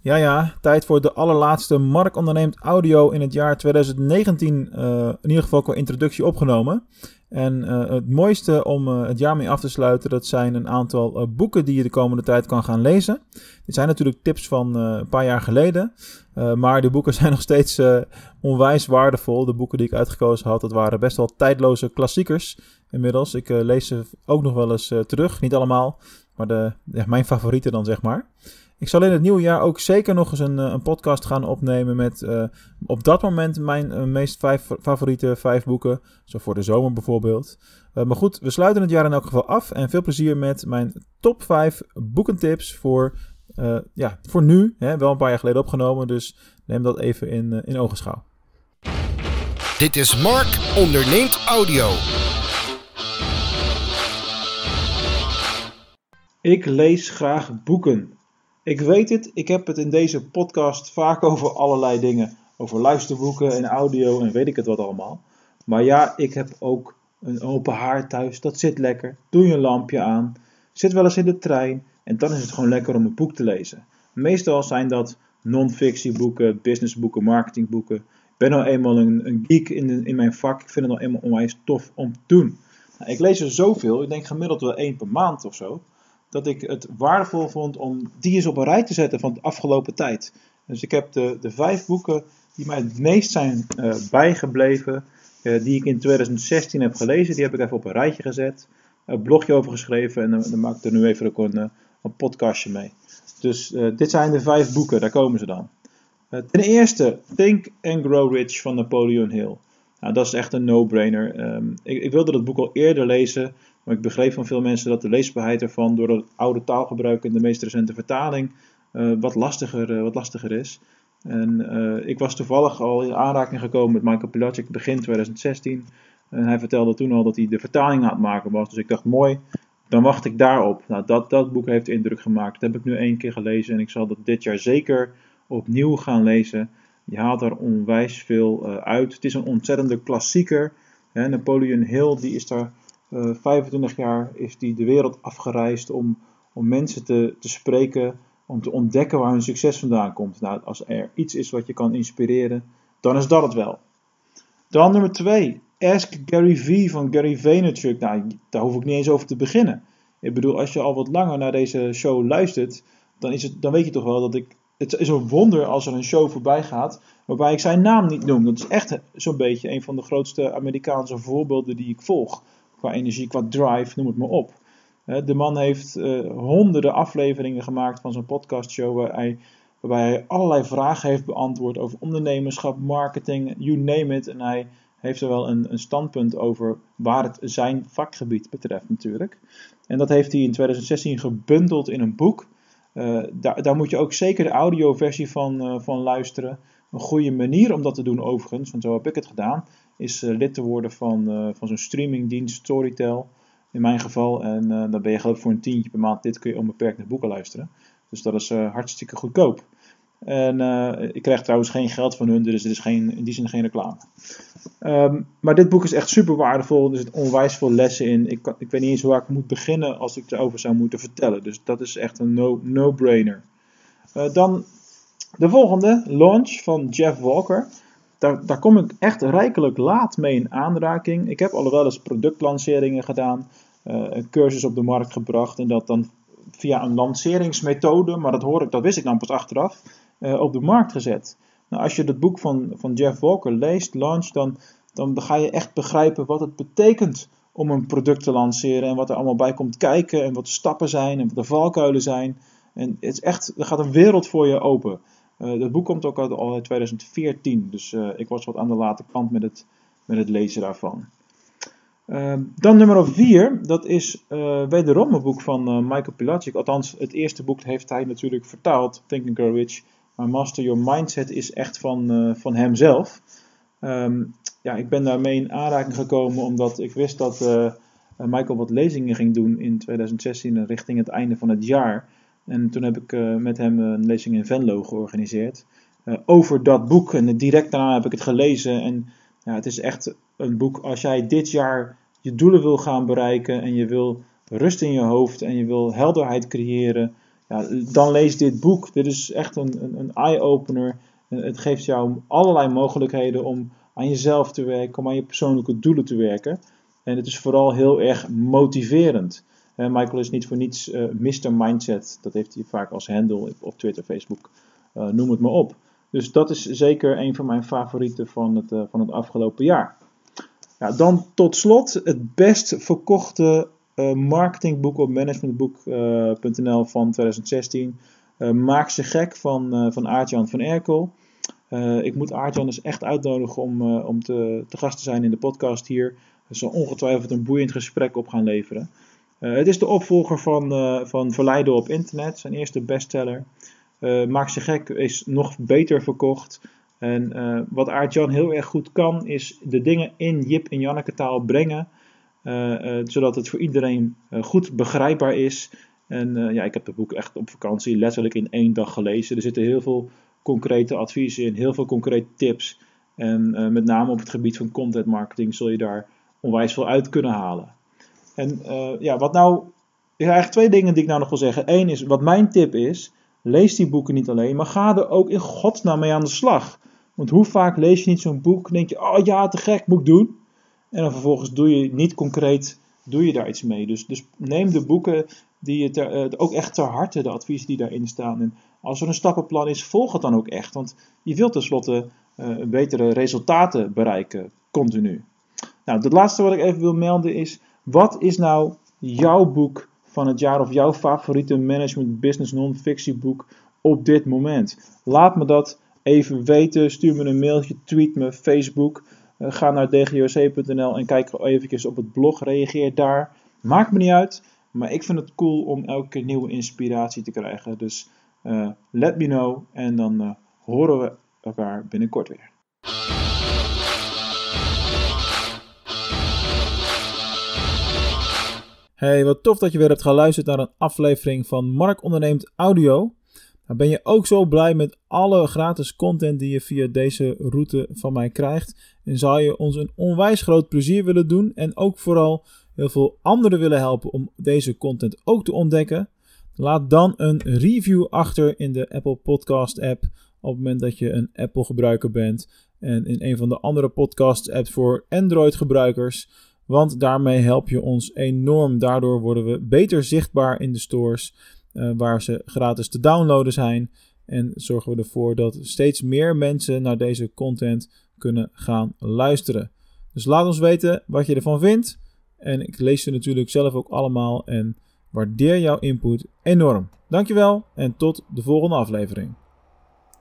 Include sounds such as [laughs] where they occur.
Ja, ja, tijd voor de allerlaatste Mark onderneemt audio in het jaar 2019. Uh, in ieder geval qua introductie opgenomen. En uh, het mooiste om uh, het jaar mee af te sluiten, dat zijn een aantal boeken die je de komende tijd kan gaan lezen. Dit zijn natuurlijk tips van een paar jaar geleden. maar de boeken [laughs] zijn nog steeds onwijs waardevol. De boeken die ik uitgekozen had, dat waren best wel tijdloze klassiekers inmiddels. Ik lees ze ook nog wel eens terug. Niet allemaal, maar de, mijn favorieten dan zeg maar. Ik zal in het nieuwe jaar ook zeker nog eens een, eh, een podcast gaan opnemen met uh, op dat moment mijn uh, meest vijf, favoriete vijf boeken. Zo voor de zomer bijvoorbeeld. Uh, maar goed, we sluiten het jaar in elk geval af. En veel plezier met mijn top 5 boekentips voor, ja, voor nu. Hè, wel een paar jaar geleden opgenomen, dus neem dat even in, in ogenschouw. Dit is Mark onderneemt audio. Ik lees graag boeken. Ik weet het, ik heb het in deze podcast vaak over allerlei dingen. Over luisterboeken en audio en weet ik het wat allemaal. Maar ja, ik heb ook een open haard thuis, dat zit lekker. Doe je een lampje aan, zit wel eens in de trein en dan is het gewoon lekker om een boek te lezen. Meestal zijn dat non-fictieboeken, businessboeken, marketingboeken. Ik ben nou eenmaal een, geek in, in mijn vak, ik vind het nou eenmaal onwijs tof om te doen. Nou, ik lees er zoveel, ik denk gemiddeld wel één per maand of zo dat ik het waardevol vond om die eens op een rij te zetten van de afgelopen tijd. Dus ik heb de, de vijf boeken die mij het meest zijn uh, bijgebleven, uh, die ik in 2016 heb gelezen, die heb ik even op een rijtje gezet. Een blogje over geschreven en dan, maak ik er nu even ook een, eh, een podcastje mee. Dus dit zijn de vijf boeken, daar komen ze dan. ten eerste, Think and Grow Rich van Napoleon Hill. Nou, dat is echt een no-brainer. Um, ik, ik, wilde dat boek al eerder lezen, maar ik begreep van veel mensen dat de leesbaarheid ervan door het oude taalgebruik in de meest recente vertaling uh, wat, lastiger, uh, wat lastiger is. En uh, ik was toevallig al in aanraking gekomen met Michael Pilacic begin 2016. En hij vertelde toen al dat hij de vertaling aan het maken was. Dus ik dacht, mooi, dan wacht ik daarop. Nou, dat, dat boek heeft indruk gemaakt. Dat heb ik nu één keer gelezen en ik zal dat dit jaar zeker opnieuw gaan lezen. Je haalt er onwijs veel uit. Het is een ontzettende klassieker. Hè, Napoleon Hill die is daar 25 eh, jaar is die de wereld afgereisd om, om mensen te, te spreken, om te ontdekken waar hun succes vandaan komt. Nou, als er iets is wat je kan inspireren, dan is dat het wel. Dan nummer 2. Ask Gary V van Gary Vaynerchuk. Nou, daar hoef ik niet eens over te beginnen. Ik bedoel, als je al wat langer naar deze show luistert, dan, is het, dan weet je toch wel dat ik. Het is een wonder als er een show voorbij gaat waarbij ik zijn naam niet noem. Dat is echt zo'n beetje een van de grootste Amerikaanse voorbeelden die ik volg qua energie, qua drive, noem het maar op. De man heeft uh, honderden afleveringen gemaakt van zijn podcastshow hij, waarbij hij allerlei vragen heeft beantwoord over ondernemerschap, marketing, you name it. En hij heeft er wel een, een standpunt over waar het zijn vakgebied betreft natuurlijk. En dat heeft hij in 2016 gebundeld in een boek. Uh, daar, daar, moet je ook zeker de audioversie van, uh, van luisteren. Een goede manier om dat te doen overigens, want zo heb ik het gedaan is eh, lid te worden van, uh, van zo'n streamingdienst Storytel. In mijn geval. En uh, dan ben je geloof voor een tientje per maand. Dit kun je onbeperkt naar boeken luisteren. Dus dat is hartstikke goedkoop. En ik krijg trouwens geen geld van hun, dus het is geen, in die zin geen reclame. Um, maar dit boek is echt super waardevol. Er zitten onwijs veel lessen in. Ik, ik weet niet eens waar ik moet beginnen als ik erover zou moeten vertellen. Dus dat is echt een no-brainer. No dan de volgende, Launch van Jeff Walker daar, daar kom ik echt rijkelijk laat mee in aanraking. Ik heb al wel eens productlanceringen gedaan, uh, een cursus op de markt gebracht en dat dan via een lanceringsmethode, maar dat, hoor ik, dat wist ik dan pas achteraf, uh, op de markt gezet. Nou, als je het boek van, van Jeff Walker leest, Launch, dan, dan ga je echt begrijpen wat het betekent om een product te lanceren en wat er allemaal bij komt kijken en wat de stappen zijn en wat de valkuilen zijn. En het is echt, er gaat een wereld voor je open. Uh, dat boek komt ook al uit 2014, dus uh, ik was wat aan de late kant met het, met het lezen daarvan. Uh, dan nummer 4, dat is uh, wederom een boek van Michael Pilacic. Althans, het eerste boek heeft hij natuurlijk vertaald, Think and. Maar Master Your Mindset is echt van, van hemzelf. Um, ja, ik ben daarmee in aanraking gekomen omdat ik wist dat Michael wat lezingen ging doen in 2016 richting het einde van het jaar. En toen heb ik uh, met hem een lezing in Venlo georganiseerd. Uh, over dat boek. En direct daarna heb ik het gelezen. En ja, het is echt een boek. Als jij dit jaar je doelen wil gaan bereiken. En je wil rust in je hoofd. En je wil helderheid creëren. ja, dan lees dit boek. Dit is echt een, een, een eye-opener. Het geeft jou allerlei mogelijkheden om aan jezelf te werken, om aan je persoonlijke doelen te werken. En het is vooral heel erg motiverend. Michael is niet voor niets uh, Mr. Mindset. Dat heeft hij vaak als handle op Twitter, Facebook, uh, noem het maar op. Dus dat is zeker een van mijn favorieten van het, uh, van het afgelopen jaar. Ja, dan tot slot het best verkochte marketingboek op managementboek.nl van 2016. Maak ze gek van, van Aartjan van Erkel. ik moet Aartjan dus echt uitnodigen om, om te, te gast te zijn in de podcast hier. Er zal ongetwijfeld een boeiend gesprek op gaan leveren. Uh, het is de opvolger van, uh, van Verleiden op internet, zijn eerste bestseller. Uh, Maak ze gek is nog beter verkocht. En wat Aart-Jan heel erg goed kan, is de dingen in Jip en Janneke taal brengen. zodat het voor iedereen goed begrijpbaar is. En ja, ik heb het boek echt op vakantie letterlijk in één dag gelezen. Er zitten heel veel concrete adviezen in, heel veel concrete tips. En met name op het gebied van content marketing zul je daar onwijs veel uit kunnen halen. En uh, ja, wat nou. Er zijn eigenlijk twee dingen die ik nou nog wil zeggen. Eén is, wat mijn tip is, lees die boeken niet alleen, maar ga er ook in godsnaam mee aan de slag. Want hoe vaak lees je niet zo'n boek, denk je, oh ja, te gek, moet ik doen. En dan vervolgens doe je niet concreet, doe je daar iets mee. Dus, dus neem de boeken die je uh, ook echt ter harte, de adviezen die daarin staan. En als er een stappenplan is, volg het dan ook echt. Want je wilt tenslotte uh, betere resultaten bereiken, continu. Nou, het laatste wat ik even wil melden is, wat is nou jouw boek van het jaar of jouw favoriete management business non-fictie boek op dit moment? Laat me dat even weten. Stuur me een mailtje, tweet me, Facebook. Uh, ga naar dgoc.nl en kijk even op het blog. Reageer daar. Maakt me niet uit. Maar ik vind het cool om elke keer nieuwe inspiratie te krijgen. Dus uh, let me know. En dan uh, horen we elkaar binnenkort weer. Hey, wat tof dat je weer hebt geluisterd naar een aflevering van Mark Onderneemt Audio. Nou, ben je ook zo blij met alle gratis content die je via deze route van mij krijgt? En zou je ons een onwijs groot plezier willen doen en ook vooral heel veel anderen willen helpen om deze content ook te ontdekken? Laat dan een review achter in de Apple Podcast app op het moment dat je een Apple gebruiker bent en in een van de andere podcast apps voor Android gebruikers. Want daarmee help je ons enorm. Daardoor worden we beter zichtbaar in de stores uh, waar ze gratis te downloaden zijn. En zorgen we ervoor dat steeds meer mensen naar deze content kunnen gaan luisteren. Dus laat ons weten wat je ervan vindt. En ik lees ze natuurlijk zelf ook allemaal en waardeer jouw input enorm. Dankjewel en tot de volgende aflevering.